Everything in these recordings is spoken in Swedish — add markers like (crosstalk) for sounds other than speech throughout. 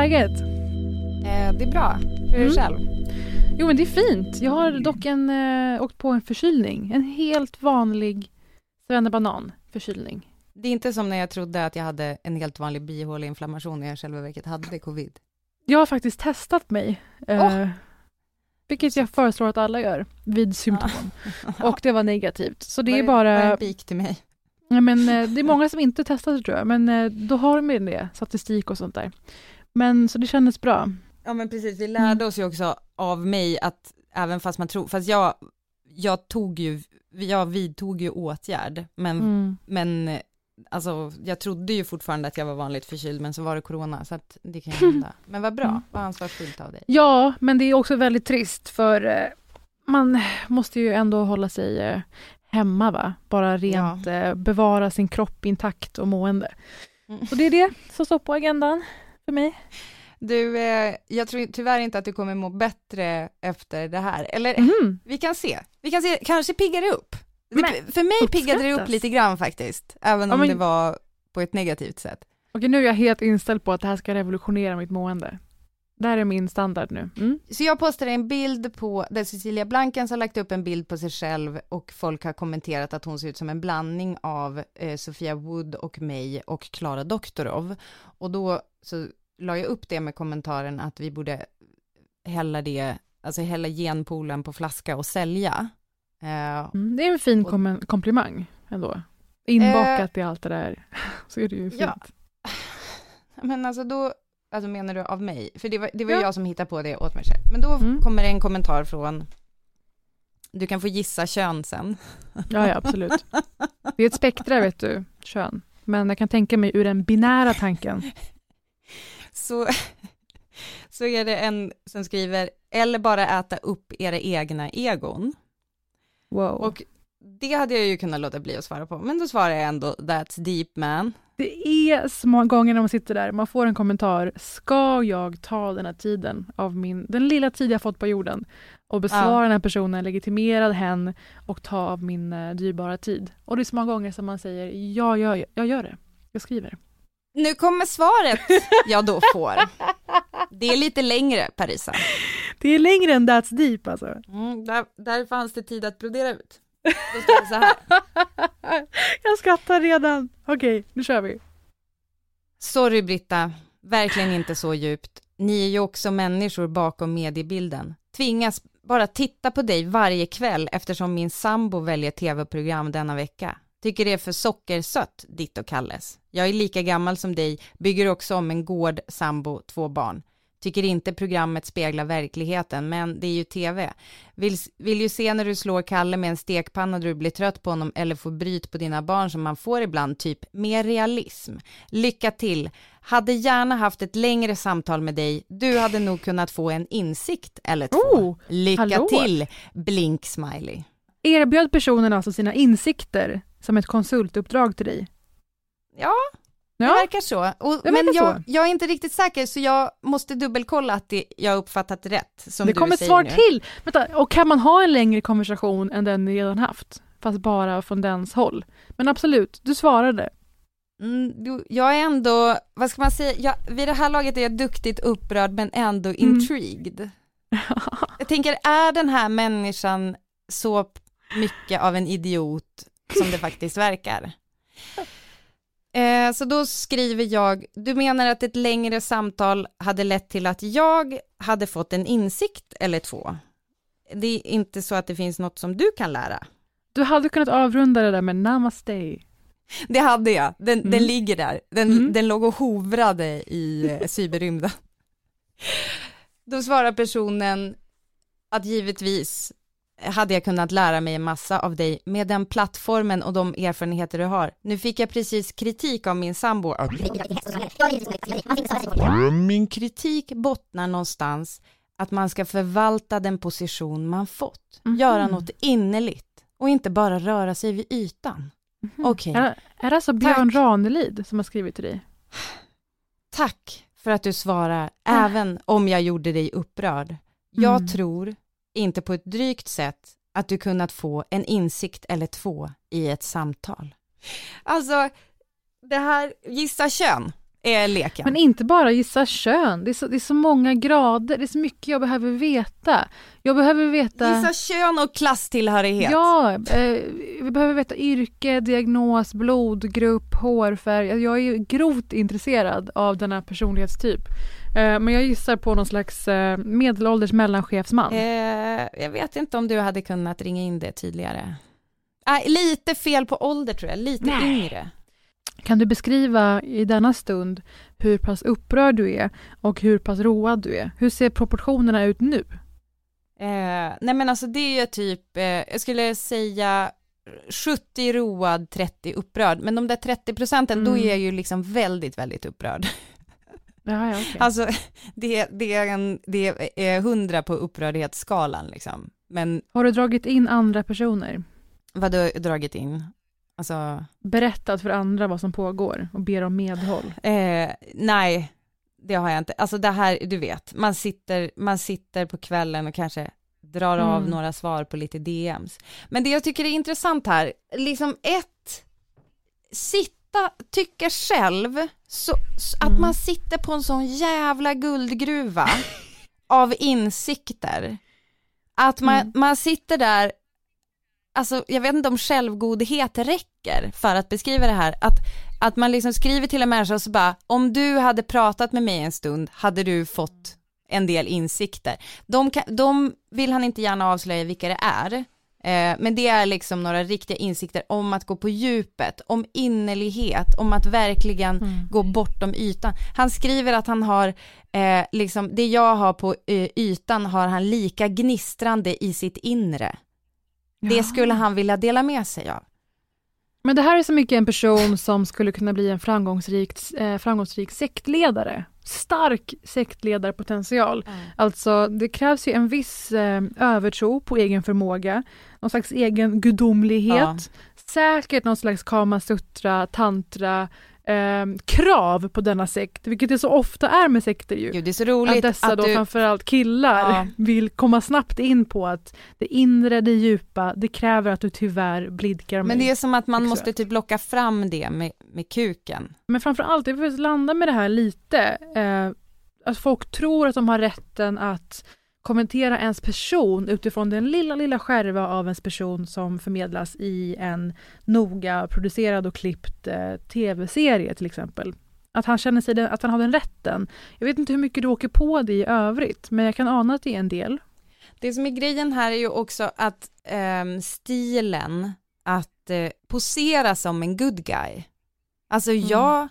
läget? Eh, det är bra. Hur är det Mm. själv? Jo men det är fint. Jag har dock en, eh, åkt på en förkylning. En helt vanlig banan förkylning. Det är inte som när jag trodde att jag hade en helt vanlig bihåleinflammation när jag i själva verket hade covid. Jag har faktiskt testat mig. Eh, Åh! Vilket jag föreslår att alla gör vid symptom. (laughs) Och det var negativt. Så det är Var Var bara... en pik till mig. Ja, men, eh, det är många som inte testar det tror jag. Men eh, då har de det, statistik och sånt där. Men så det kändes bra. Ja men precis, vi lärde oss ju också av mig att även fast man tror, fast jag, jag tog ju, jag vidtog ju åtgärd, men, Mm. men alltså jag trodde ju fortfarande att jag var vanligt förkyld, men så var det corona, så att det kan ju (laughs) hända. Men vad bra, Mm. vad ansvarsfullt av dig. Ja, men det är också väldigt trist för eh, man måste ju ändå hålla sig eh, hemma va? Bara rent eh, bevara sin kropp intakt och mående. Mm. Så det är det som står på agendan för mig. Du, eh, jag tror tyvärr inte att du kommer må bättre efter det här, eller Mhm. Vi kan se. Vi kan se, kanske piggar det upp. Det, för mig piggade det upp uppskattas. lite grann faktiskt, även Ja, om men- det var på ett negativt sätt. Okej, nu är jag helt inställd på att det här ska revolutionera mitt mående. Det här är min standard nu. Mm. Så jag postade en bild på, där Cecilia Blankens har lagt upp en bild på sig själv och folk har kommenterat att hon ser ut som en blandning av eh, Sofia Wood och mig och Klara Doktorov. Och då så la jag upp det med kommentaren att vi borde hälla det, alltså hälla genpoolen på flaska och sälja. Eh, Mm. Det är en fin Och- kom- komplimang ändå. Inbakat i allt det där. (laughs) Så är det ju fint. Ja. (laughs) Men alltså då, alltså menar du av mig? För det var, det var Ja. jag som hittade på det åt mig själv. Men då Mm. kommer det en kommentar från, du kan få gissa kön sen. Ja, ja, absolut. Det är ett spektra, vet du, kön. Men jag kan tänka mig ur den binära tanken. (laughs) Så, (laughs) så är det en som skriver, eller bara äta upp era egna egon. Wow. Och det hade jag ju kunnat låta bli att svara på, men då svarar jag ändå, that's deep man. Det är så många gånger när man sitter där, man får en kommentar, ska jag ta den här tiden av min, den lilla tid jag fått på jorden och besvara Ja. den här personen, legitimera hen och ta av min uh, dyrbara tid. Och det är så många gånger som man säger, ja, jag, jag gör det. Jag skriver. Nu kommer svaret jag då får. Det är lite längre, Parisa. Det är längre än That's Deep alltså. Mm, där, där fanns det tid att brodera ut. Då står det så här. (laughs) jag skrattar redan. Okej, nu kör vi. Sorry Britta, verkligen inte så djupt. Ni är ju också människor bakom mediebilden. Tvingas bara titta på dig varje kväll eftersom min sambo väljer tv-program denna vecka. Tycker det är för sockersött, ditt och Kalles. Jag är lika gammal som dig, bygger också om en gård, sambo, två barn. Tycker inte programmet speglar verkligheten, men det är ju tv. Vill, vill ju se när du slår Kalle med en stekpanna och du blir trött på honom eller får bryt på dina barn som man får ibland, typ mer realism. Lycka till. Hade gärna haft ett längre samtal med dig. Du hade nog kunnat få en insikt eller två. Oh, Lycka hallå. till, blink smiley. Erbjöd personen alltså sina insikter som ett konsultuppdrag till dig? Ja, Det verkar så. Och, det men jag, så. jag är inte riktigt säker, så jag måste dubbelkolla att det, jag har uppfattat rätt. Som Det du kommer ett svar nu. till! Vänta, och kan man ha en längre konversation än den ni redan haft? Fast bara från dens håll. Men absolut, du svarade. Mm, du, jag är ändå, vad ska man säga, jag, vid det här laget är jag duktigt upprörd men ändå Mm. intrigued. (laughs) Jag tänker, är den här människan så mycket av en idiot som det faktiskt verkar? Eh, så då skriver jag, du menar att ett längre samtal hade lett till att jag hade fått en insikt eller två? Det är inte så att det finns något som du kan lära? Du hade kunnat avrunda det där med namaste. Det hade jag, den, Mm. den ligger där, den, Mm. den låg och hovrade i eh, cyberrymden. (laughs) Då svarar personen att givetvis hade jag kunnat lära mig en massa av dig med den plattformen och de erfarenheter du har. Nu fick jag precis kritik av min sambo. Min kritik bottnar någonstans att man ska förvalta den position man fått, Mhm. göra något innerligt och inte bara röra sig vid ytan. Okej. Är, är det alltså Björn Tack. Ranelid som har skrivit till dig? Tack för att du svarar, även om jag gjorde dig upprörd. Jag Mm. tror, inte på ett drygt sätt, att du kunnat få en insikt eller två i ett samtal. Alltså, det här, gissa kön är leken. Men inte bara gissa kön, det är, så, det är så många grader, det är så mycket jag behöver veta. Jag behöver veta... Gissa kön och klasstillhörighet. Ja, eh, vi behöver veta yrke, diagnos, blodgrupp, hårfärg. Jag är ju grovt intresserad av denna personlighetstyp. Eh, men jag gissar på någon slags eh, medelålders mellanchefsman. Eh, jag vet inte om du hade kunnat ringa in det tydligare. Ah, lite fel på ålder tror jag, lite Nej. yngre. Kan du beskriva i denna stund hur pass upprörd du är och hur pass road du är? Hur ser proportionerna ut nu? Eh, nej men alltså det är typ, eh, jag skulle säga 70 road, 30 upprörd, men de där 30 procenten, då Mm. är jag ju liksom väldigt, väldigt upprörd. Ja, ja, okej. Alltså (laughs) det, det, är en, det är 100 på upprördhetsskalan liksom. Men Har du dragit in andra personer? vad du dragit in? Alltså, Berättat för andra vad som pågår och ber om medhåll? eh, nej, det har jag inte. Alltså det här, du vet, man sitter, man sitter på kvällen och kanske drar av Mm. några svar på lite DMs. Men det jag tycker är intressant här, liksom ett, sitta, tycka själv, så, så att Mm. man sitter på en sån jävla guldgruva (laughs) av insikter. Att man, Mm. man sitter där, alltså jag vet inte om självgodhet räcker för att beskriva det här, att, att man liksom skriver till en människa och så bara, om du hade pratat med mig en stund hade du fått en del insikter. De, kan, de vill han inte gärna avslöja vilka det är, eh, men det är liksom några riktiga insikter om att gå på djupet, om innerlighet, om att verkligen Mm. gå bortom ytan. Han skriver att han har, eh, liksom, det jag har på eh, ytan har han lika gnistrande i sitt inre. Det Ja. skulle han vilja dela med sig av. Men det här är så mycket en person som skulle kunna bli en framgångsrik, eh, framgångsrik sektledare. Stark sektledarpotential. Alltså det krävs ju en viss eh, övertro på egen förmåga, någon slags egen gudomlighet, Ja. säkert någon slags kama sutra, tantra, eh, krav på denna sekt, vilket det så ofta är med sekter ju. Gud, det är så Att roligt dessa att då du... framförallt killar Ja. (laughs) vill komma snabbt in på att det inre, det djupa, det kräver att du tyvärr blidkar mig. Men det är som att man måste typ locka fram det med, med kuken. Men framförallt, jag vill landa med det här lite, eh, att folk tror att de har rätten att kommentera ens person utifrån den lilla, lilla skärva av ens person som förmedlas i en noga producerad och klippt eh, tv-serie till exempel. Att han känner sig, den, att han har den rätten. Jag vet inte hur mycket du åker på det i övrigt, men jag kan ana att det är en del. Det som är grejen här är ju också att ehm, stilen att eh, posera som en good guy. Alltså Mm.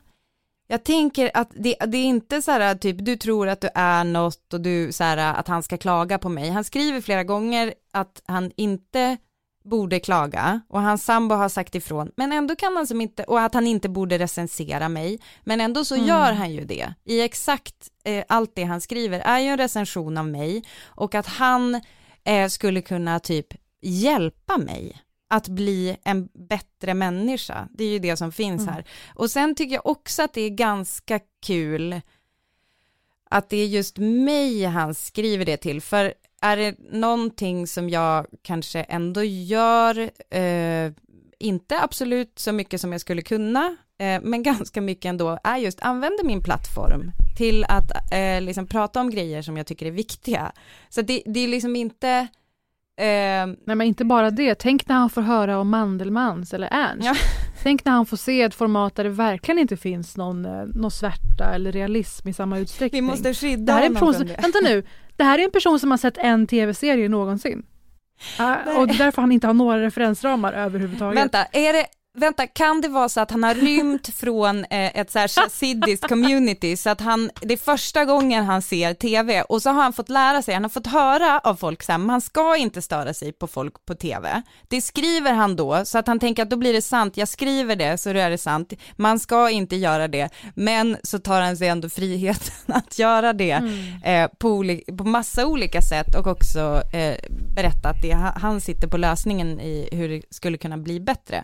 Jag, tänker att det, det är inte så här typ du tror att du är något och du så här att han ska klaga på mig. Han skriver flera gånger att han inte borde klaga och hans sambo har sagt ifrån men ändå kan han som inte och att han inte borde recensera mig men ändå så Mm. gör han ju det i exakt eh, allt det han skriver är ju en recension av mig och att han eh, skulle kunna typ hjälpa mig att bli en bättre människa. Det är ju det som finns Mm. här. Och sen tycker jag också att det är ganska kul att det är just mig han skriver det till, för är det någonting som jag kanske ändå gör, eh, inte absolut så mycket som jag skulle kunna, eh, men (laughs) ganska mycket ändå, är just använder min plattform till att eh, liksom prata om grejer som jag tycker är viktiga. Så det, det är liksom inte, Nej men inte bara det, tänk när han får höra om Mandelmans eller Ernst. Ja. (laughs) Tänk när han får se ett format där det verkligen inte finns någon, eh, någon svärta eller realism i samma vi utsträckning. måste det skydda här är en honom från det. vänta nu, det här är en person som har sett en tv-serie någonsin. Ah, och därför han inte har några referensramar överhuvudtaget. Vänta, är det, vänta, kan det vara så att han har rymt från eh, ett så här chassidiskt community så att han, det är första gången han ser tv och så har han fått lära sig, han har fått höra av folk så här, man ska inte störa sig på folk på tv. Det skriver han då så att han tänker att då blir det sant, jag skriver det så då är det sant, man ska inte göra det, men så tar han sig ändå friheten (laughs) att göra det Mm. eh, på, oli- på massa olika sätt och också eh, berätta att det, han sitter på lösningen i hur det skulle kunna bli bättre.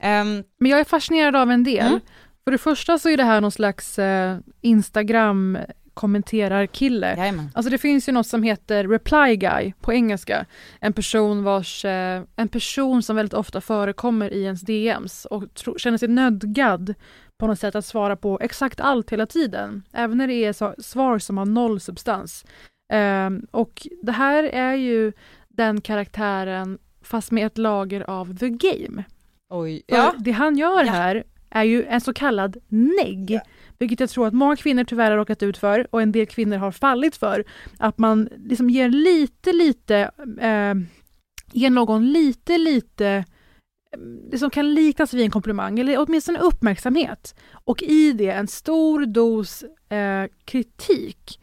Ehm, Men jag är fascinerad av en del. Mm. För det första så är det här någon slags eh, Instagram kommenterar-kille. jajamän. Alltså det finns ju något som heter reply guy på engelska. En person vars, eh, en person som väldigt ofta förekommer i ens DMs och tro, känner sig nödgad på något sätt att svara på exakt allt hela tiden. Även när det är så, svar som har noll substans. Ehm, och det här är ju den karaktären fast med ett lager av the game. Oj, För ja. Det han gör Ja. här är ju en så kallad negg, vilket jag tror att många kvinnor tyvärr har råkat ut för och en del kvinnor har fallit för. Att man liksom ger lite, lite, eh, ger någon lite, lite eh, det som kan liknas vid en komplimang eller åtminstone uppmärksamhet. Och i det en stor dos eh, kritik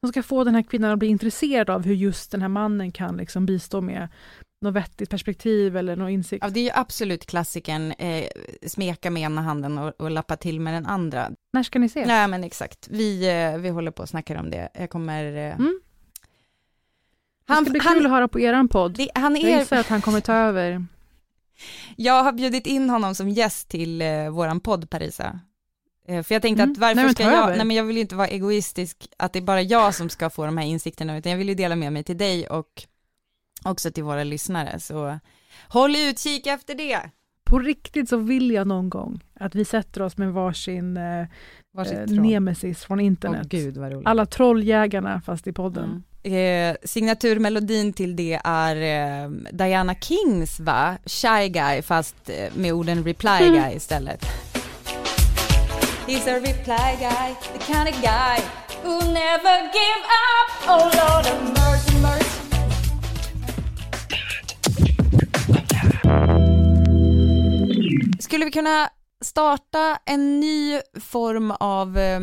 som ska få den här kvinnan att bli intresserad av hur just den här mannen kan liksom bistå med något vettigt perspektiv eller någon insikt. ja, det är ju absolut klassikern, eh, smeka med ena handen och, och lappa till med den andra. När ska ni ses? Nej men exakt, vi, eh, vi håller på och snackar om det. Jag kommer... Eh, Mm. Det han, ska bli han, kul att höra på eran podd. det, han Jag är, gissar att han kommer ta över. (laughs) jag har bjudit in honom som gäst till eh, våran podd Parisa. Eh, för jag tänkte Mm. att varför Nej, men ska jag, över. nej men jag vill ju inte vara egoistisk, att det är bara jag som ska få de här insikterna, utan jag vill ju dela med mig till dig och också till våra lyssnare. Så håll utkik efter det. På riktigt så vill jag någon gång att vi sätter oss med varsin eh, Varsitt eh, troll. nemesis från Åh internet. gud vad roligt. Alla trolljägarna fast i podden. Mm. Eh, signaturmelodin till det är eh, Diana Kings va? Shy guy fast eh, med orden reply (laughs) guy istället. He's a reply guy, the kind of guy who'll never give up. Oh Lord of mercy, mercy. Skulle vi kunna starta en ny form av eh,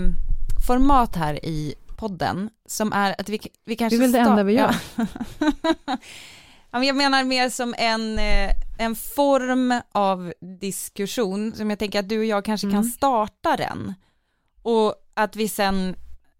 format här i podden som är att vi, vi kanske Det är väl det enda vi gör. Ja. (laughs) ja, men jag menar mer som en, eh, en form av diskussion som jag tänker att du och jag kanske kan Mm. starta den och att vi sen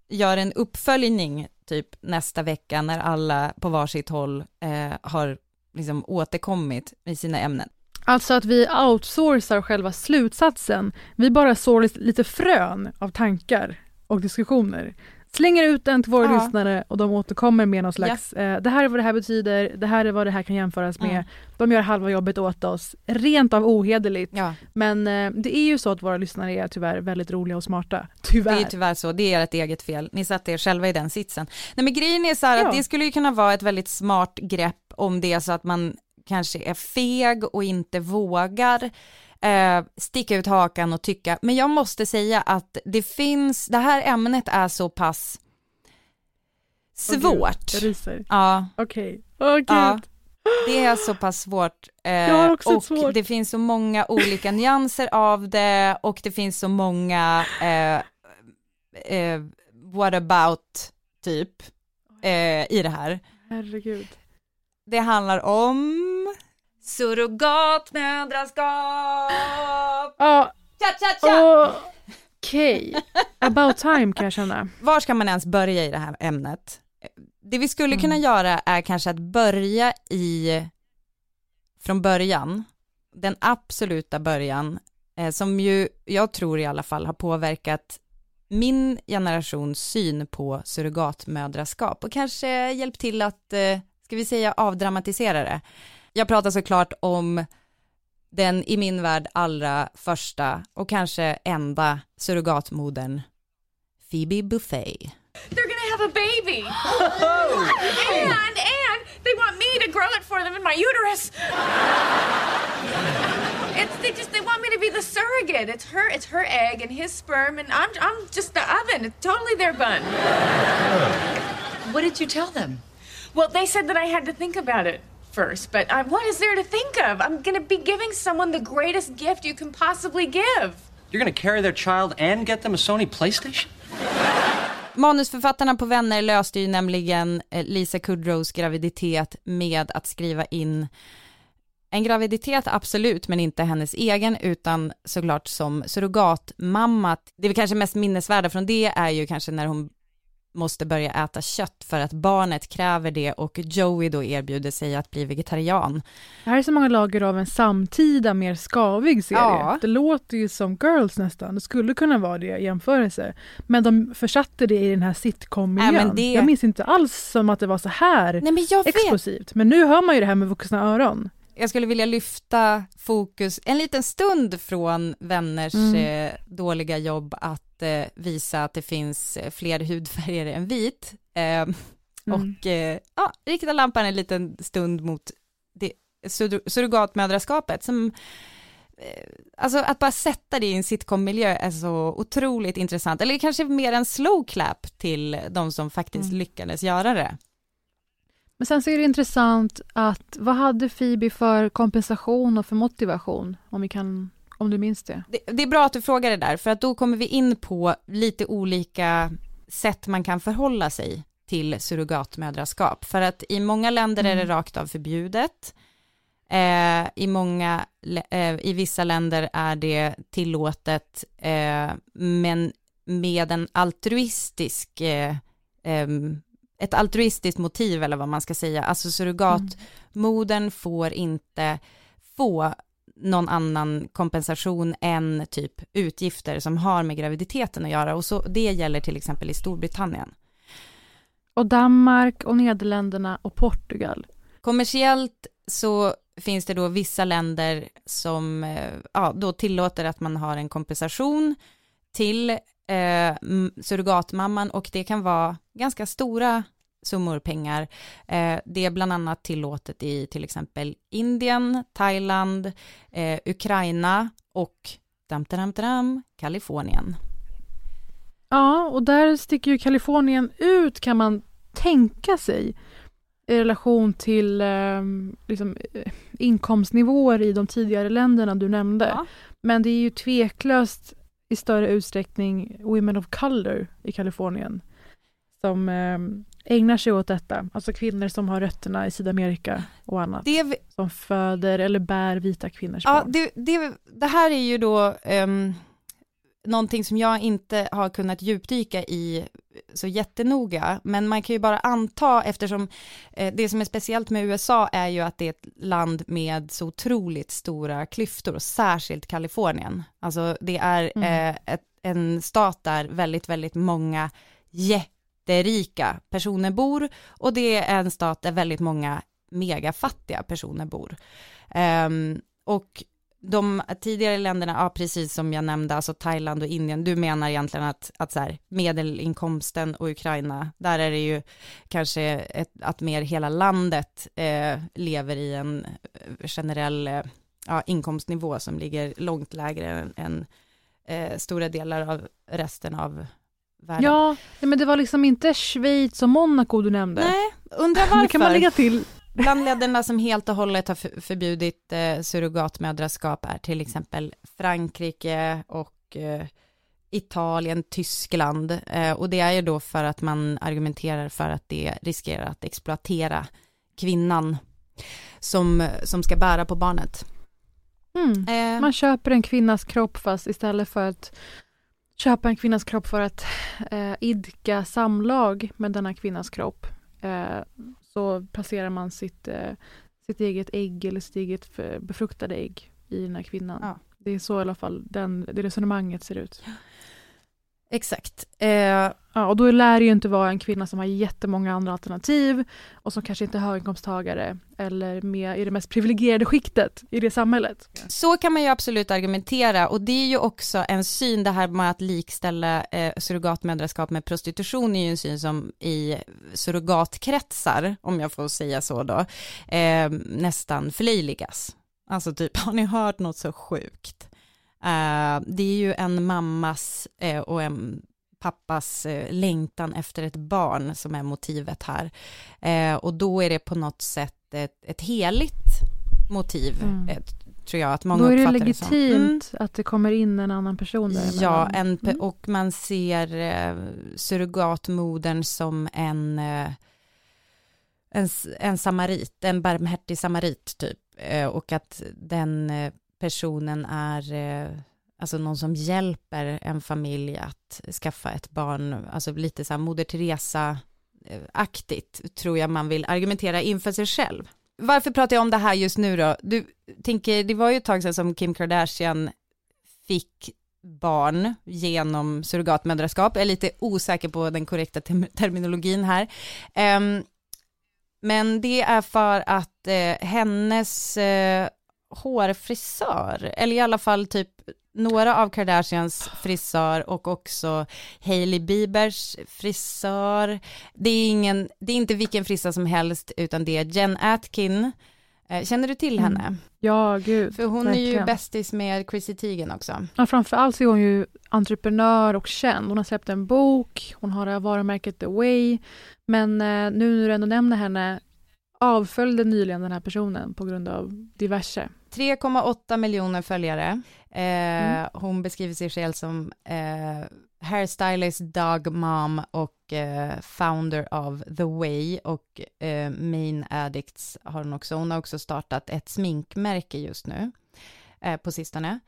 gör en uppföljning typ nästa vecka när alla på varsitt håll eh, har liksom återkommit i sina ämnen. Alltså att vi outsourcar själva slutsatsen. Vi bara sår lite- frön av tankar och diskussioner. Slänger ut den till våra Ja. lyssnare och de återkommer med någon slags, eh, det här är vad det här betyder, det här är vad det här kan jämföras med. Mm. De gör halva jobbet åt oss, rent av ohederligt. Ja, Men eh, det är ju så att våra lyssnare är tyvärr väldigt roliga och smarta. Tyvärr. det är tyvärr så, det är ert eget fel. Ni satte er själva i den sitsen. Nej men grejen är så här Ja. att det skulle ju kunna vara ett väldigt smart grepp om det är så att man kanske är feg och inte vågar eh, sticka ut hakan och tycka, men jag måste säga att det finns, det här ämnet är så pass gud, svårt. Jag ryser. Ja, Okej. Åh gud. ja, det är så pass svårt. Eh, och svårt. det finns så många olika nyanser av det och det finns så många eh, eh, what about typ eh, i det här. Herregud. Det handlar om surrogatmödraskap. Ja, Cha, cha, cha. okej. About time kan jag känna. Var ska man ens börja i det här ämnet? Det vi skulle Mm. kunna göra är kanske att börja i från början, den absoluta början, eh, som ju jag tror i alla fall har påverkat min generations syn på surrogatmödraskap och kanske hjälpt till att, eh, ska vi säga avdramatisera det. Jag pratar såklart om den i min värld allra första och kanske enda surrogatmodern, Phoebe Buffet. They're gonna have a baby. and and they want me to grow it for them in my uterus. It's they just they want me to be the surrogate. It's her it's her egg and his sperm and I'm I'm just the oven. It's totally their bun. What did you tell them? Well, they said that I had to think about it first, but I, what is there to think of? I'm gonna be giving someone the greatest gift you can possibly give. You're gonna carry their child and get them a Sony Playstation? Manusförfattarna på Vänner löste ju nämligen eh, Lisa Kudrows graviditet med att skriva in en graviditet, absolut, men inte hennes egen, utan såklart som surrogatmamma. Det väl kanske mest minnesvärda från det är ju kanske när hon måste börja äta kött för att barnet kräver det och Joey då erbjuder sig att bli vegetarian. Det här är så många lager av en samtida, mer skavig serie. Ja. Det låter ju som Girls nästan. Det skulle kunna vara det i jämförelse. Men de försatte det i den här sitcom-miljön. Det- Jag minns inte alls som att det var så här Nej men jag vet, explosivt. Men nu hör man ju det här med vuxna öron. Jag skulle vilja lyfta fokus en liten stund från vänners Mm. eh, dåliga jobb att eh, visa att det finns eh, fler hudfärger än vit. Eh, Och eh, ja, rikta lampan en liten stund mot det sur- surrogatmödraskapet som eh, Alltså att bara sätta det i en sitcom-miljö är så otroligt intressant, eller kanske mer en slow clap till de som faktiskt Mm. lyckades göra det. Men sen så är det intressant att vad hade Phoebe för kompensation och för motivation? Om, vi kan, om du minns det. det. Det är bra att du frågar det där, för att då kommer vi in på lite olika sätt man kan förhålla sig till surrogatmödraskap. För att i många länder är det rakt av förbjudet. Eh, I många, eh, i vissa länder är det tillåtet, eh, men med en altruistisk, eh, ehm, ett altruistiskt motiv eller vad man ska säga. Alltså surrogatmodern får inte få någon annan kompensation än typ utgifter som har med graviditeten att göra och så det gäller till exempel i Storbritannien. Och Danmark och Nederländerna och Portugal. Kommersiellt så finns det då vissa länder som eh, ja, då tillåter att man har en kompensation till eh, surrogatmamman och det kan vara ganska stora summor pengar. Eh, det är bland annat tillåtet i till exempel Indien, Thailand, eh, Ukraina och dam, dam, dam, Kalifornien. Ja, och där sticker ju Kalifornien ut kan man tänka sig i relation till eh, liksom, eh, inkomstnivåer i de tidigare länderna du nämnde. Ja. Men det är ju tveklöst i större utsträckning Women of Color i Kalifornien som eh, ägnar sig åt detta. Alltså kvinnor som har rötterna i Sydamerika och annat. Vi- Som föder eller bär vita kvinnors Ja, barn. det, det, det här är ju då um, någonting som jag inte har kunnat djupdyka i så jättenoga, men man kan ju bara anta eftersom eh, det som är speciellt med USA är ju att det är ett land med så otroligt stora klyftor, och särskilt Kalifornien. Alltså det är Mm. eh, ett, en stat där väldigt, väldigt många jätterika personer bor och det är en stat där väldigt många megafattiga personer bor. Ehm, och de tidigare länderna, ja precis som jag nämnde, alltså Thailand och Indien, du menar egentligen att, att så här, medelinkomsten och Ukraina, där är det ju kanske ett, att mer hela landet eh, lever i en eh, generell eh, ja, inkomstnivå som ligger långt lägre än, än eh, stora delar av resten av världen. Ja, men det var liksom inte Schweiz och Monaco du nämnde. Nej, undrar (laughs) varför. Det kan man lägga till. Bland länderna som helt och hållet har för- förbjudit eh, surrogatmödraskap är till exempel Frankrike och eh, Italien, Tyskland eh, och det är ju då för att man argumenterar för att det riskerar att exploatera kvinnan som, som ska bära på barnet. Mm. Eh, Man köper en kvinnas kropp fast istället för att köpa en kvinnas kropp för att eh, idka samlag med denna kvinnas kropp eh, så placerar man sitt, eh, sitt eget ägg eller sitt eget befruktade ägg i den här kvinnan. Ja. Det är så i alla fall den, det resonemanget ser ut. Exakt. Eh, ja, och då lär det ju inte vara en kvinna som har jättemånga andra alternativ och som kanske inte är höginkomsttagare eller med i det mest privilegierade skiktet i det samhället. Så kan man ju absolut argumentera och det är ju också en syn, det här med att likställa eh, surrogatmödraskap med prostitution är ju en syn som i surrogatkretsar, om jag får säga så då, eh, nästan förlöjligas. Alltså typ, (laughs) har ni hört något så sjukt? Uh, det är ju en mammas uh, och en pappas uh, längtan efter ett barn som är motivet här. och då är det på något sätt ett, ett heligt motiv, mm. tror jag att många uppfattar det Då är det legitimt mm. att det kommer in en annan person där Ja, en, mm. och man ser surrogatmodern som en en, en samarit, en barmhärtig samarit typ, och att den personen är eh, alltså någon som hjälper en familj att skaffa ett barn, alltså lite så här Moder Teresa-aktigt, tror jag man vill argumentera inför sig själv. Varför pratar jag om det här just nu då? Du tänker, det var ju ett tag sedan som Kim Kardashian fick barn genom surrogatmödraskap. Jag är lite osäker på den korrekta terminologin här. Um, men det är för att eh, hennes eh, hårfrisör, eller i alla fall typ några av Kardashians frisör och också Hailey Biebers frisör. Det är, ingen, det är inte vilken frisör som helst utan det är Jen Atkin. Eh, känner du till henne? Mm. Ja, gud. För hon verkligen. är ju bästis med Chrissy Teigen också. Ja, framförallt så är hon ju entreprenör och känd. Hon har släppt en bok, hon har varumärket The Way. Men eh, nu när du ändå nämner henne, avföljde nyligen den här personen på grund av diverse. 3,8 miljoner följare. Eh, mm. Hon beskriver sig själv som eh, hairstylist, dog mom och eh, founder of The Way och eh, Main Addicts har hon också. Hon har också startat ett sminkmärke just nu eh, på sistone.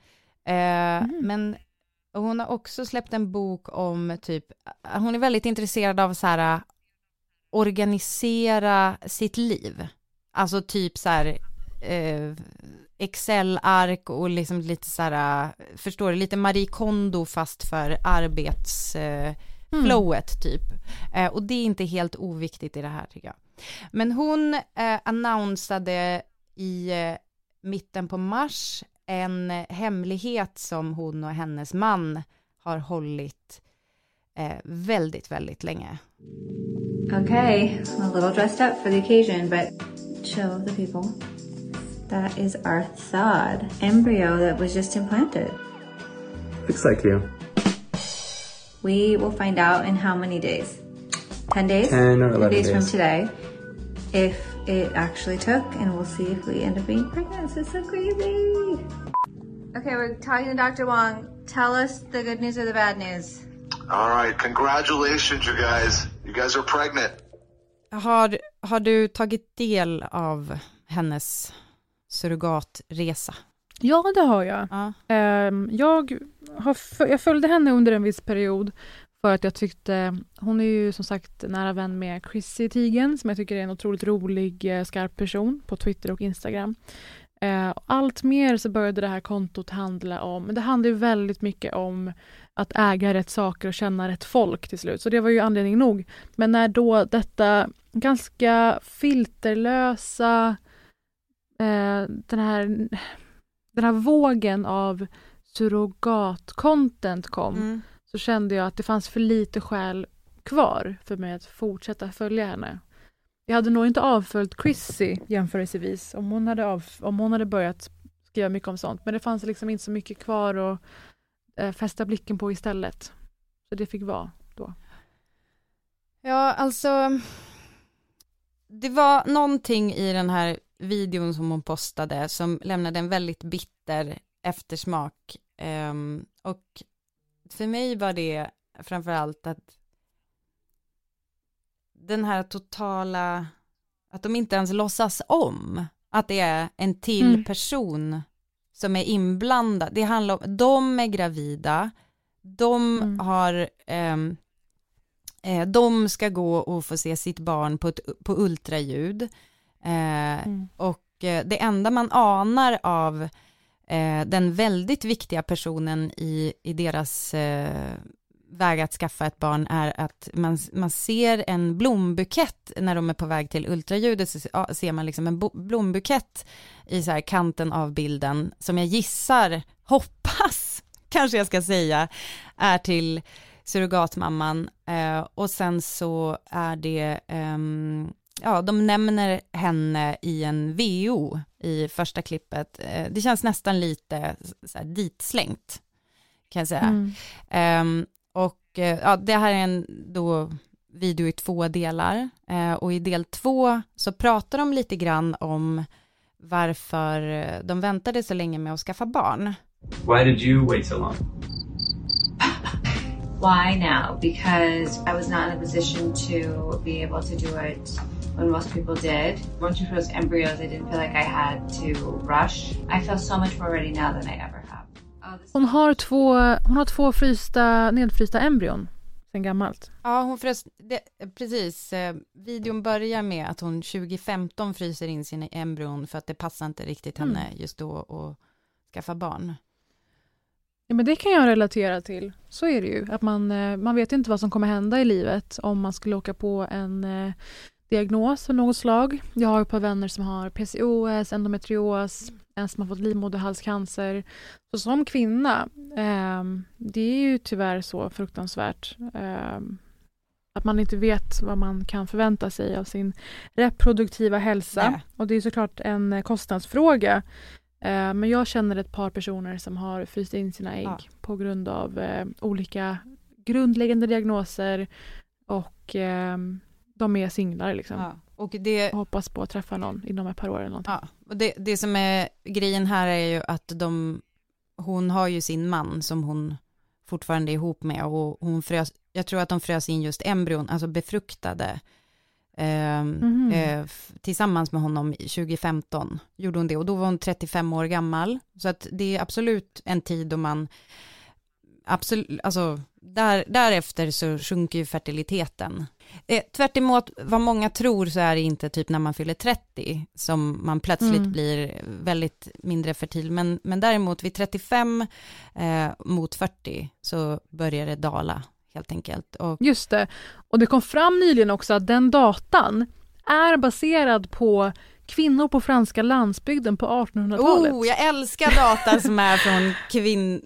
Mm. Men hon har också släppt en bok om typ, hon är väldigt intresserad av så här organisera sitt liv. Alltså typ så här eh, Excel-ark och liksom lite så här, förstår du, lite Marie Kondo fast för arbetsflowet mm. typ. Eh, och det är inte helt oviktigt i det här tycker jag. Men hon eh, annonsade i eh, mitten på mars en hemlighet som hon och hennes man har hållit eh, väldigt, väldigt länge. Okay, I'm a little dressed up for the occasion, but show the people. That is our thawed embryo that was just implanted. Looks like you. We will find out in how many days? 10 days? 10 or 11 10 days, days. from today. If it actually took, and we'll see if we end up being pregnant. This is so crazy. Okay, we're talking to Dr. Wong. Tell us the good news or the bad news. All right, congratulations you guys. You guys are pregnant. Har, har du tagit del av hennes surrogatresa? Ja, det har jag. Ja. Ehm, jag, har, jag följde henne under en viss period för att jag tyckte, hon är ju som sagt nära vän med Chrissy Teigen som jag tycker är en otroligt rolig, eh, skarp person på Twitter och Instagram. Eh, allt mer så började det här kontot handla om, det handlar ju väldigt mycket om att äga rätt saker och känna rätt folk till slut. Så det var ju anledning nog. Men när då detta ganska filterlösa, eh, den, här, den här vågen av surrogat-content kom, mm. så kände jag att det fanns för lite skäl kvar för mig att fortsätta följa henne. Jag hade nog inte avföljt Chrissy jämförelsevis om hon hade, av, om hon hade börjat skriva mycket om sånt. Men det fanns liksom inte så mycket kvar att eh, fästa blicken på istället. Så det fick vara då. Ja, alltså det var någonting i den här videon som hon postade som lämnade en väldigt bitter eftersmak. Um, och för mig var det framförallt att den här totala, att de inte ens låtsas om att det är en till mm. person som är inblandad. Det handlar om, de är gravida, de mm. har, um, eh, de ska gå och få se sitt barn på, ett, på ultraljud. Eh, mm. Och och eh, det enda man anar av eh, den väldigt viktiga personen i, i deras eh, väg att skaffa ett barn är att man, man ser en blombukett när de är på väg till ultraljudet, så ser man liksom en blombukett i så här kanten av bilden som jag gissar, hoppas, (laughs) kanske jag ska säga, är till surrogatmamman eh, och sen så är det, eh, ja, de nämner henne i en VO i första klippet. Eh, det känns nästan lite så här, ditslängt, kan jag säga. Mm. Ehm, och eh, ja, det här är en då video i två delar eh, och i del två så pratar de lite grann om varför de väntade så länge med att skaffa barn. Why did you wait so long? (laughs) Why now? Because I was not in a position to be able to do it when most people did. Once we those embryos, I didn't feel like I had to rush. I feel so much more ready now than I ever have. Hon, har två, hon har två frysta, nedfrysta embryon sen gammalt. Ja, hon frös, det, precis. Eh, videon börjar med att hon 2015 fryser in sina embryon för att det passar inte riktigt henne mm. just då att skaffa barn. Ja, men det kan jag relatera till. Så är det ju. Att man, eh, man vet inte vad som kommer hända i livet om man skulle åka på en eh, diagnos av något slag. Jag har ett par vänner som har PCOS, endometrios, en som har fått livmoderhalscancer. Så som kvinna, eh, det är ju tyvärr så fruktansvärt eh, att man inte vet vad man kan förvänta sig av sin reproduktiva hälsa. Nej. Och det är såklart en kostnadsfråga. Eh, men jag känner ett par personer som har fryst in sina ägg ja. på grund av eh, olika grundläggande diagnoser och eh, de är singlar liksom. Ja. Och det... hoppas på att träffa någon inom ett par år eller någonting. Ja. Och det, det som är grejen här är ju att de, hon har ju sin man som hon fortfarande är ihop med och hon frös, jag tror att de frös in just embryon, alltså befruktade mm. eh, tillsammans med honom 2015 gjorde hon det och då var hon 35 år gammal. Så att det är absolut en tid då man, absolut, alltså där, därefter så sjunker ju fertiliteten. Eh, tvärt emot vad många tror så är det inte typ när man fyller 30 som man plötsligt mm. blir väldigt mindre fertil, men, men däremot vid 35 eh, mot 40 så börjar det dala helt enkelt. Och... Just det. Och det kom fram nyligen också att den datan är baserad på kvinnor på franska landsbygden på 1800-talet. Oh, jag älskar data som är från kvin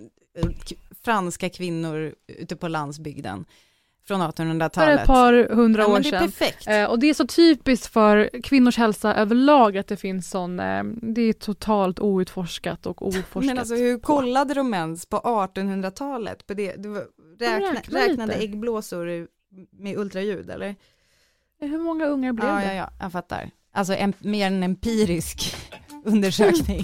franska kvinnor ute på landsbygden från 1800-talet. För ett par hundra ja, år sedan. Perfekt. Eh, och det är så typiskt för kvinnors hälsa överlag att det finns sån, eh, det är totalt outforskat och (laughs) oforskat. Men alltså hur kollade de ens på 1800-talet? På det, du räkna, räkna räknade lite. äggblåsor med ultraljud eller? Hur många ungar blev ja, det? Ja, ja, jag fattar. Alltså en, mer en empirisk (laughs) undersökning.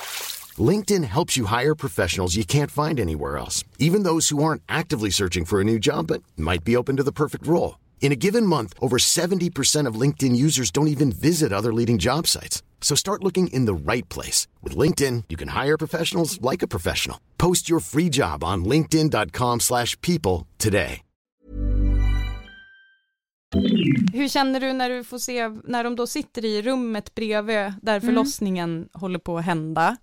LinkedIn helps you hire professionals you can't find anywhere else, even those who aren't actively searching for a new job but might be open to the perfect role. In a given month, over 70% of LinkedIn users don't even visit other leading job sites. So start looking in the right place. With LinkedIn, you can hire professionals like a professional. Post your free job on linkedin.com slash people today. Hur känner du när du får se, när de då sitter i rummet bredvid där mm. förlossningen mm. håller på att hända?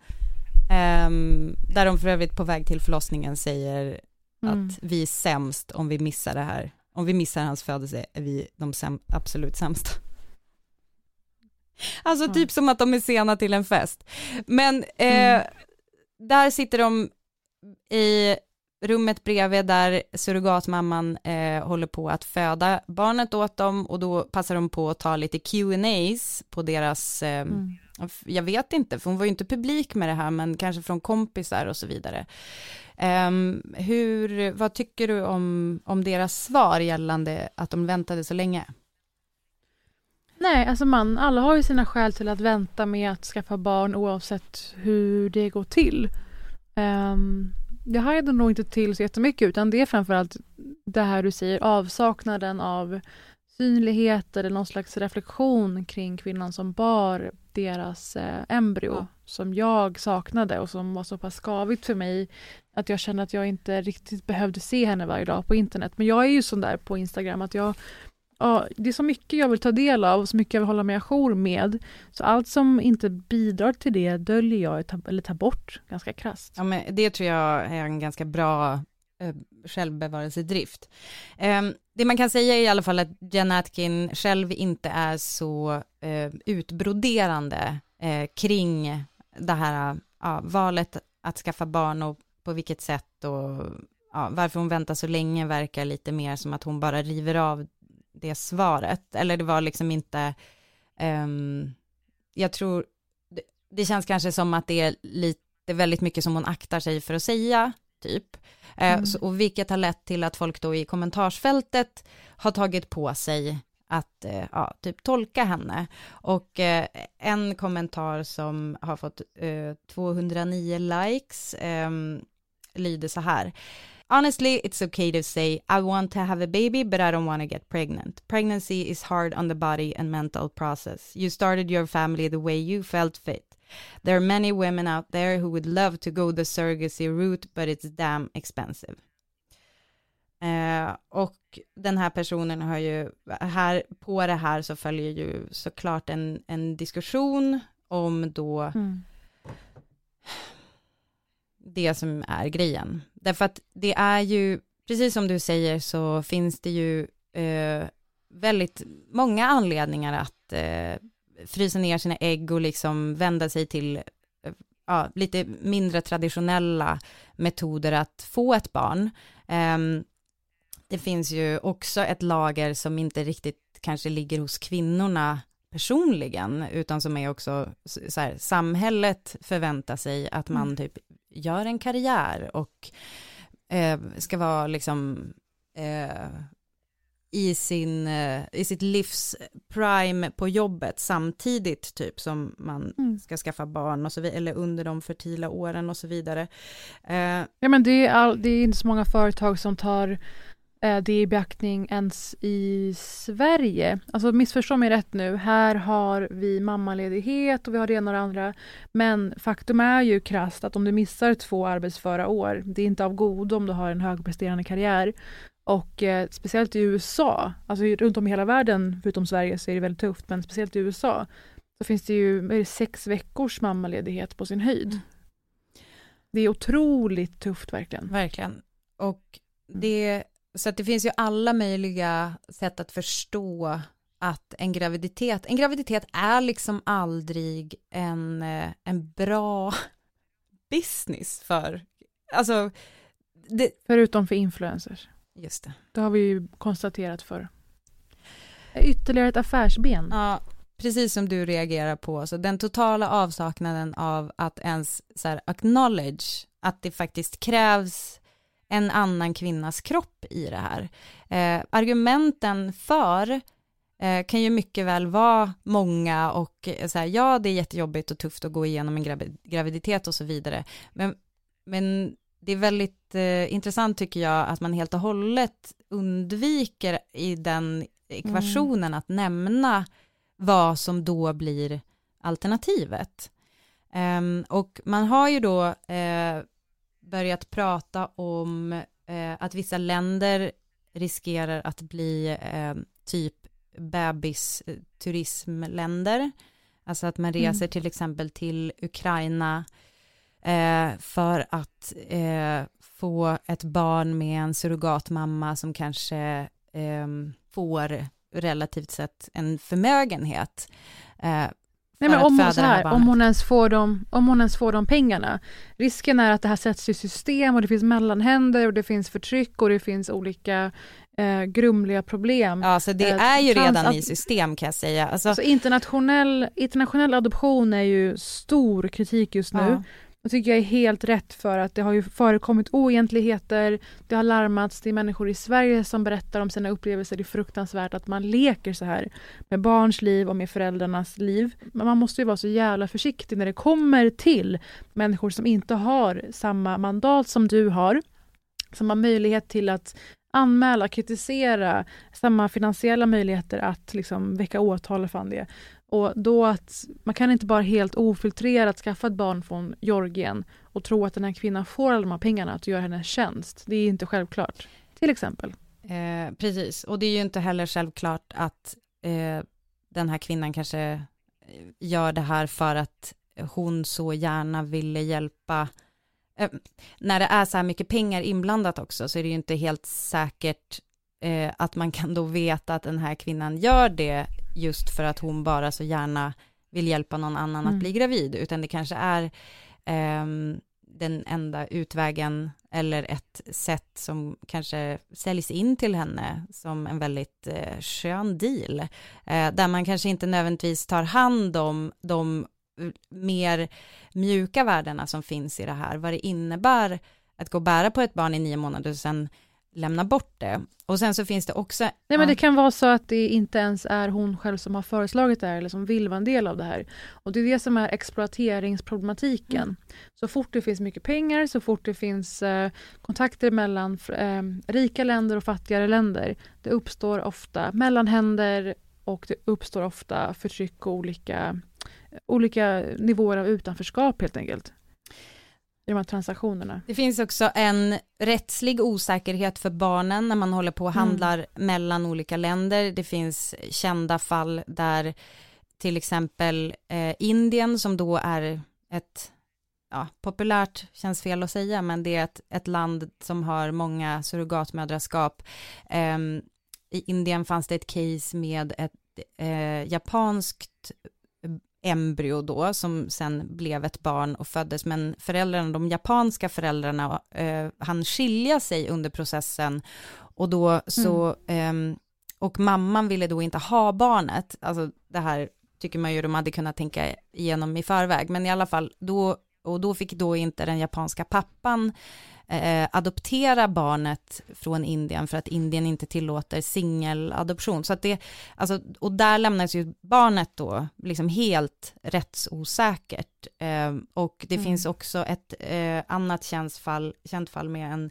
Um, där de för övrigt på väg till förlossningen säger mm. att vi är sämst om vi missar det här. Om vi missar hans födelse är vi de säm absolut sämsta. (laughs) Alltså mm. typ som att de är sena till en fest. Men eh, mm. där sitter de i rummet bredvid där surrogatmamman eh, håller på att föda barnet åt dem och då passar de på att ta lite Q&As på deras eh, mm. Jag vet inte, för hon var ju inte publik med det här, men kanske från kompisar och så vidare. Um, hur, vad tycker du om, om deras svar gällande att de väntade så länge? Nej, alltså man, alla har ju sina skäl till att vänta med att skaffa barn oavsett hur det går till. Um, det hajade nog inte till så jättemycket utan det är framförallt det här du säger, avsaknaden av synlighet eller någon slags reflektion kring kvinnan som bar deras eh, embryo ja. som jag saknade och som var så pass skavigt för mig att jag kände att jag inte riktigt behövde se henne varje dag på internet. Men jag är ju sån där på Instagram att jag ja, det är så mycket jag vill ta del av och så mycket jag vill hålla mig ajour med. Så allt som inte bidrar till det döljer jag eller tar bort ganska krasst. Ja, men det tror jag är en ganska bra Eh, självbevarelsedrift. Ehm, det man kan säga är i alla fall att Jen Atkin själv inte är så eh, utbroderande eh, kring det här ja, valet att skaffa barn och på vilket sätt och ja, varför hon väntar så länge verkar lite mer som att hon bara river av det svaret. Eller det var liksom inte, um, jag tror, det, det, känns kanske som att det är lite, väldigt mycket som hon aktar sig för att säga, typ. Eh, mm. Så, och vilket har lett till att folk då i kommentarsfältet har tagit på sig att uh, ja, typ tolka henne. Och uh, en kommentar som har fått 209 likes um, lyder så här. Honestly, it's okay to say, I want to have a baby, but I don't want to get pregnant. Pregnancy is hard on the body and mental process. You started your family the way you felt fit. There are many women out there who would love to go the surrogacy route, but it's damn expensive. Eh, och den här personen har ju, här, på det här så följer ju såklart en, en diskussion om då mm det som är grejen. Därför att det är ju, precis som du säger så finns det ju eh, väldigt många anledningar att eh, frysa ner sina ägg och liksom vända sig till ja, lite mindre traditionella metoder att få ett barn. Eh, det finns ju också ett lager som inte riktigt kanske ligger hos kvinnorna personligen, utan som är också så här, samhället förväntar sig att man mm. typ gör en karriär och eh, ska vara liksom eh, i, sin, eh, i sitt livs prime på jobbet samtidigt typ som man mm. ska skaffa barn och så vidare, eller under de fertila åren och så vidare. Eh, ja men det är, all, det är inte så många företag som tar Eh, det i beaktning ens i Sverige. Alltså missförstå mig rätt nu, här har vi mammaledighet och vi har det ena och det andra. Men faktum är ju krasst att om du missar två arbetsföra år, det är inte av godo om du har en högpresterande karriär. Och eh, speciellt i USA, alltså runt om i hela världen, förutom Sverige så är det väldigt tufft, men speciellt i USA så finns det ju det, sex veckors mammaledighet på sin höjd. Mm. Det är otroligt tufft verkligen. Verkligen. Och det så att det finns ju alla möjliga sätt att förstå att en graviditet, en graviditet är liksom aldrig en, eh, en bra (laughs) business för, alltså det... Förutom för influencers. Just det. Det har vi ju konstaterat för. Ytterligare ett affärsben. Ja, precis som du reagerar på, så den totala avsaknaden av att ens så här, acknowledge att det faktiskt krävs en annan kvinnas kropp i det här. Eh, argumenten för eh, kan ju mycket väl vara många och eh, så här, ja, det är jättejobbigt och tufft att gå igenom en graviditet och så vidare. Men, men det är väldigt eh, intressant tycker jag att man helt och hållet undviker i den ekvationen mm. att nämna vad som då blir alternativet. Um, och man har ju då uh, börjat prata om eh, att vissa länder riskerar att bli eh, typ bebisturismländer. Alltså att man reser mm. till exempel till Ukraina eh, för att eh, få ett barn med en surrogatmamma som kanske eh, får relativt sett en förmögenhet. Eh, Nej, men om, hon, så här om, hon ens får de, om hon ens får de pengarna. Risken är att det här sätts i system och det finns mellanhänder och det finns förtryck och det finns olika eh, grumliga problem. Ja, så det Eh, är ju redan att- i system kan jag säga. Alltså, Så internationell, internationell adoption är ju stor kritik just nu. Ja. Det tycker jag är helt rätt för att det har ju förekommit oegentligheter, det har larmats, det är människor i Sverige som berättar om sina upplevelser. Det är fruktansvärt att man leker så här med barns liv och med föräldrarnas liv. Men man måste ju vara så jävla försiktig när det kommer till människor som inte har samma mandat som du har, som har möjlighet till att anmäla, kritisera, samma finansiella möjligheter att liksom väcka åtal för det. Och då att man kan inte bara helt ofiltrerat skaffa ett barn från Georgien och tro att den här kvinnan får alla de här pengarna att göra henne en tjänst. Det är inte självklart. Till exempel. Eh, precis, och det är ju inte heller självklart att eh, den här kvinnan kanske eh, gör det här för att hon så gärna ville hjälpa. Eh, när det är så här mycket pengar inblandat också så är det ju inte helt säkert eh, att man kan då veta att den här kvinnan gör det just för att hon bara så gärna vill hjälpa någon annan Mm. att bli gravid, utan det kanske är ehm, den enda utvägen eller ett sätt som kanske säljs in till henne som en väldigt eh, skön deal, eh, där man kanske inte nödvändigtvis tar hand om de eh, mer mjuka värdena som finns i det här, vad det innebär att gå och bära på ett barn i nio månader och sen lämna bort det. Och sen så finns det också... Nej, men det kan vara så att det inte ens är hon själv som har föreslagit det här eller som vill vara en del av det här. Och det är det som är exploateringsproblematiken. Mm. Så fort det finns mycket pengar, så fort det finns eh, kontakter mellan eh, rika länder och fattigare länder, det uppstår ofta mellanhänder och det uppstår ofta förtryck och olika, olika nivåer av utanförskap helt enkelt. I de här transaktionerna. Det finns också en rättslig osäkerhet för barnen när man håller på och Mm. handlar mellan olika länder. Det finns kända fall där till exempel eh, Indien som då är ett ja, populärt, känns fel att säga, men det är ett, ett land som har många surrogatmödraskap. Ehm, I Indien fanns det ett case med ett eh, japanskt embryo då som sen blev ett barn och föddes. Men föräldrarna, de japanska föräldrarna eh, han skilja sig under processen. Och då så ehm, och mamman ville då inte ha barnet, alltså det här tycker man ju de hade kunnat tänka igenom i förväg, men i alla fall då och då fick då inte den japanska pappan eh, adoptera barnet från Indien för att Indien inte tillåter singeladoption. Så att det, alltså, och där lämnas ju barnet då liksom helt rättsosäkert. Eh, och det Mm. finns också ett eh, annat känt fall, känt fall med en,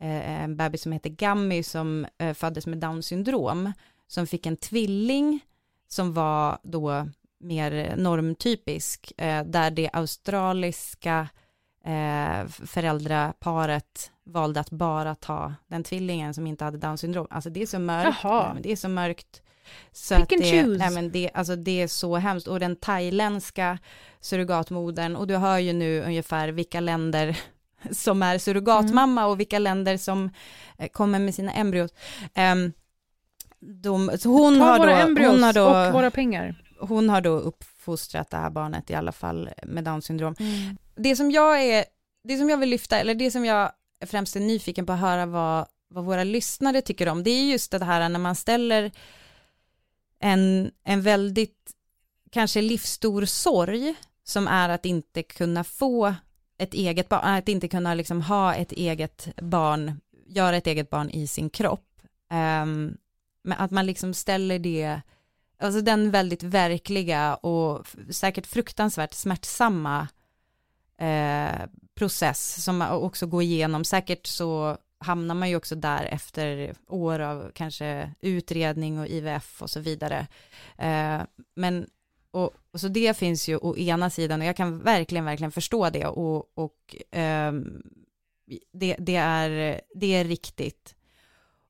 eh, en bebis som heter Gammy som eh, föddes med Downs syndrom, som fick en tvilling som var då mer normtypisk, eh, där det australiska eh, föräldraparet valde att bara ta den tvillingen som inte hade Downs syndrom. Alltså det är så mörkt, Jaha. det är så mörkt. Så Pick and det, choose. nej, men det, alltså det är så hemskt. Och den thailändska surrogatmodern, och du hör ju nu ungefär vilka länder (laughs) som är surrogatmamma och vilka länder som eh, kommer med sina embryos. Ehm, de, hon Ta har våra då, embryos hon har då, och våra pengar. hon har då uppfostrat det här barnet i alla fall med Downs syndrom. Det som jag är, det som jag vill lyfta, eller det som jag främst är nyfiken på att höra vad, vad våra lyssnare tycker om, det är just det här när man ställer en, en väldigt kanske livsstor sorg som är att inte kunna få ett eget barn, att inte kunna liksom ha ett eget barn, göra ett eget barn i sin kropp. Um, men att man liksom ställer det, alltså den väldigt verkliga och säkert fruktansvärt smärtsamma eh, process som också går igenom. Säkert så hamnar man ju också där efter år av kanske utredning och IVF och så vidare. Eh, men och, och så det finns ju å ena sidan och jag kan verkligen, verkligen förstå det och, och eh, det, det, är, det är riktigt.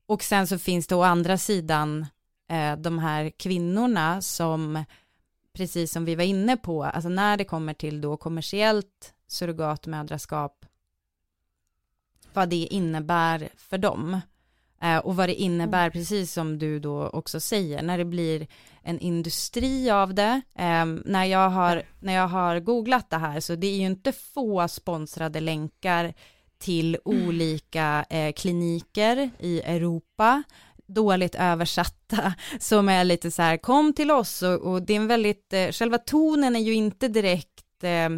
Och sen så finns det å andra sidan eh, de här kvinnorna som, precis som vi var inne på, alltså när det kommer till då kommersiellt surrogatmödraskap, vad det innebär för dem. Eh, och vad det innebär, precis som du då också säger, när det blir en industri av det. Eh, när, jag har, när jag har googlat det här, så det är ju inte få sponsrade länkar till olika eh, kliniker i Europa, dåligt översatta, som är lite så här, kom till oss, och, och det är en väldigt, eh, själva tonen är ju inte direkt eh,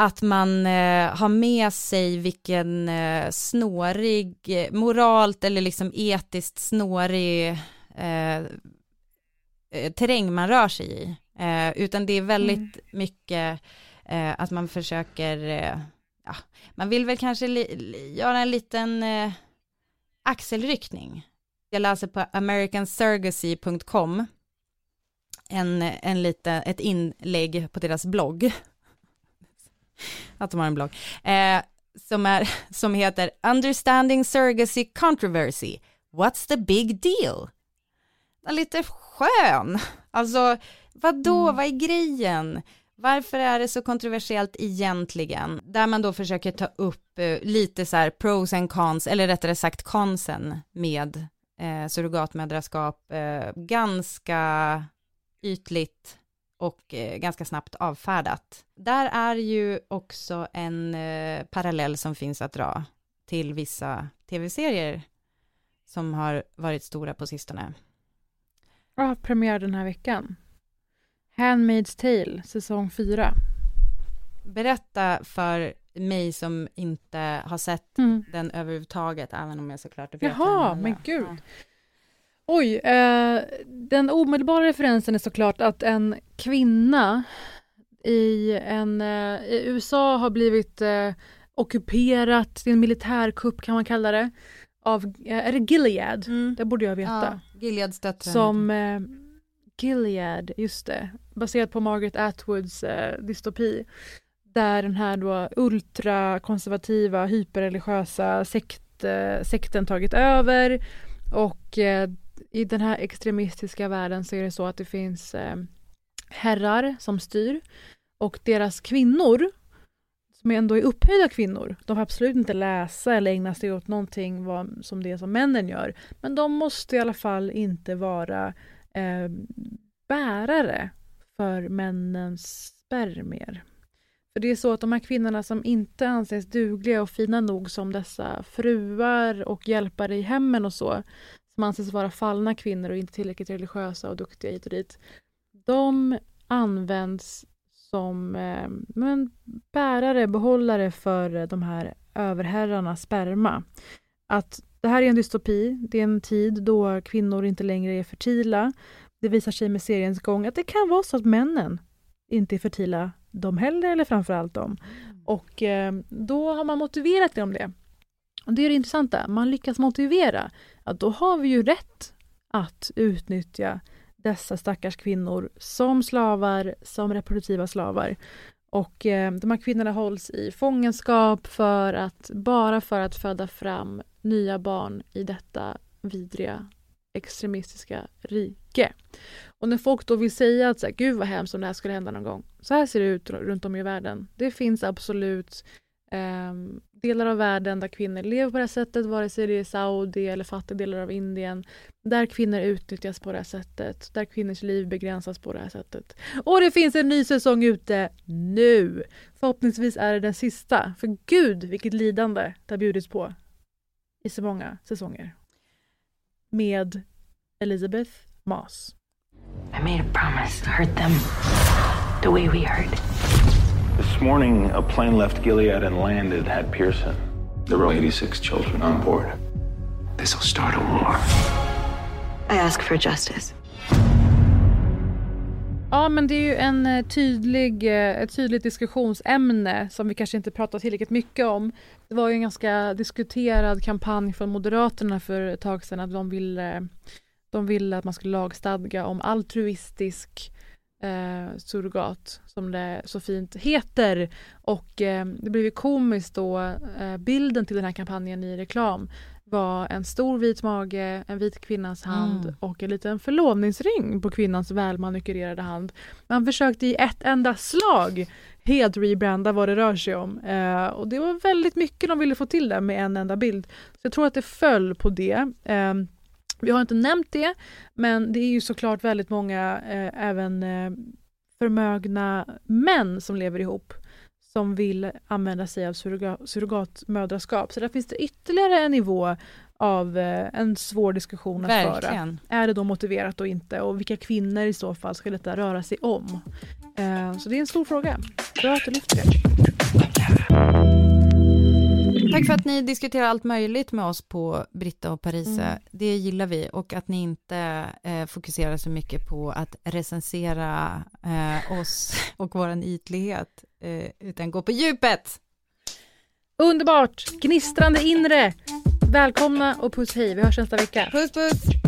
att man eh, har med sig vilken eh, snårig, eh, moralt eller liksom etiskt snårig eh, eh, terräng man rör sig i. Utan det är väldigt mm. mycket att man försöker, ja, man vill väl kanske göra en liten axelryckning. Jag läser på americansurrogacy.com en, en lite, ett inlägg på deras blogg att de har en blogg, eh, som, är, som heter Understanding Surrogacy Controversy. What's the big deal? Lite skön. Alltså, vad då? Mm. vad är grejen? Varför är det så kontroversiellt egentligen? Där man då försöker ta upp eh, lite så här pros and cons, eller rättare sagt consen med eh, surrogatmödraskap, eh, ganska ytligt och eh, ganska snabbt avfärdat. Där är ju också en eh, parallell som finns att dra till vissa tv-serier som har varit stora på sistone. Ja, premiär den här veckan. Handmaid's Tale, säsong 4. Berätta för mig som inte har sett mm. den överhuvudtaget, även om jag såklart vet Jaha, men gud. Ja. Oj, eh, den omedelbara referensen är såklart att en kvinna i, en, eh, i USA har blivit eh, ockuperat, det är en militärkupp kan man kalla det, av, eh, är det Gilead? Mm. Det borde jag veta. Ja, Gileads döttrar. Som eh, Gilead, just det, baserat på Margaret Atwoods eh, dystopi. Där den här då ultrakonservativa, hyperreligiösa sekt, eh, sekten tagit över och eh, i den här extremistiska världen så är det så att det finns eh, herrar som styr och deras kvinnor som ändå är upphöjda kvinnor, de får absolut inte läsa eller ägna sig åt någonting vad, som det som männen gör. Men de måste i alla fall inte vara eh, bärare för männens spermier. För det är så att de här kvinnorna som inte anses dugliga och fina nog som dessa fruar och hjälpare i hemmen och så, som anses vara fallna kvinnor och inte tillräckligt religiösa och duktiga hit och dit, de används som eh, men, bärare, behållare för de här överherrarnas sperma. Att det här är en dystopi, det är en tid då kvinnor inte längre är fertila. Det visar sig med seriens gång att det kan vara så att männen inte är fertila de heller, eller framförallt de. Mm. Och eh, då har man motiverat det om det. Och det är det intressanta, man lyckas motivera ja, då har vi ju rätt att utnyttja dessa stackars kvinnor som slavar, som reproduktiva slavar. Och eh, de här kvinnorna hålls i fångenskap för att, bara för att föda fram nya barn i detta vidriga extremistiska rike. Och när folk då vill säga att så här, gud vad hemskt om det här skulle hända någon gång. Så här ser det ut runt om i världen. Det finns absolut eh, delar av världen där kvinnor lever på det här sättet, vare sig det är Saudi eller fattiga delar av Indien, där kvinnor utnyttjas på det här sättet, där kvinnors liv begränsas på det här sättet. Och det finns en ny säsong ute nu! Förhoppningsvis är det den sista, för gud vilket lidande det har bjudits på i så många säsonger. Med Elizabeth Moss. I made a promise to hurt them the way we hurt. This morning, a plane left Gilead and landed at Pearson. There were 86 children on board. This will start a war. I ask for justice. Ja, men det är ju en eh, tydlig, eh, ett tydligt diskussionsämne som vi kanske inte pratar tillräckligt mycket om. Det var ju en ganska diskuterad kampanj från Moderaterna för ett tag sedan att de ville, de ville att man skulle lagstadga om altruistisk eh, surrogat, som det så fint heter. Och eh, det blev ju komiskt då, eh, bilden till den här kampanjen i reklam var en stor vit mage, en vit kvinnas hand mm. och en liten förlovningsring på kvinnans välmanikyrerade hand. Man försökte i ett enda slag helt rebranda vad det rör sig om. Eh, och det var väldigt mycket de ville få till där med en enda bild. Så jag tror att det föll på det. Eh, vi har inte nämnt det, men det är ju såklart väldigt många, eh, även eh, förmögna män som lever ihop som vill använda sig av surroga surrogatmödraskap. Så där finns det ytterligare en nivå av eh, en svår diskussion att Verkligen. föra. Är det då motiverat och inte? Och vilka kvinnor i så fall ska detta röra sig om? Eh, så det är en stor fråga. Bra att du lyfter det. Tack för att ni diskuterar allt möjligt med oss på Britta och Parisa. Mm. Det gillar vi och att ni inte eh, fokuserar så mycket på att recensera eh, oss (laughs) och vår ytlighet, eh, utan gå på djupet. Underbart! Gnistrande inre! Välkomna och puss hej. Vi hörs nästa vecka. Puss puss!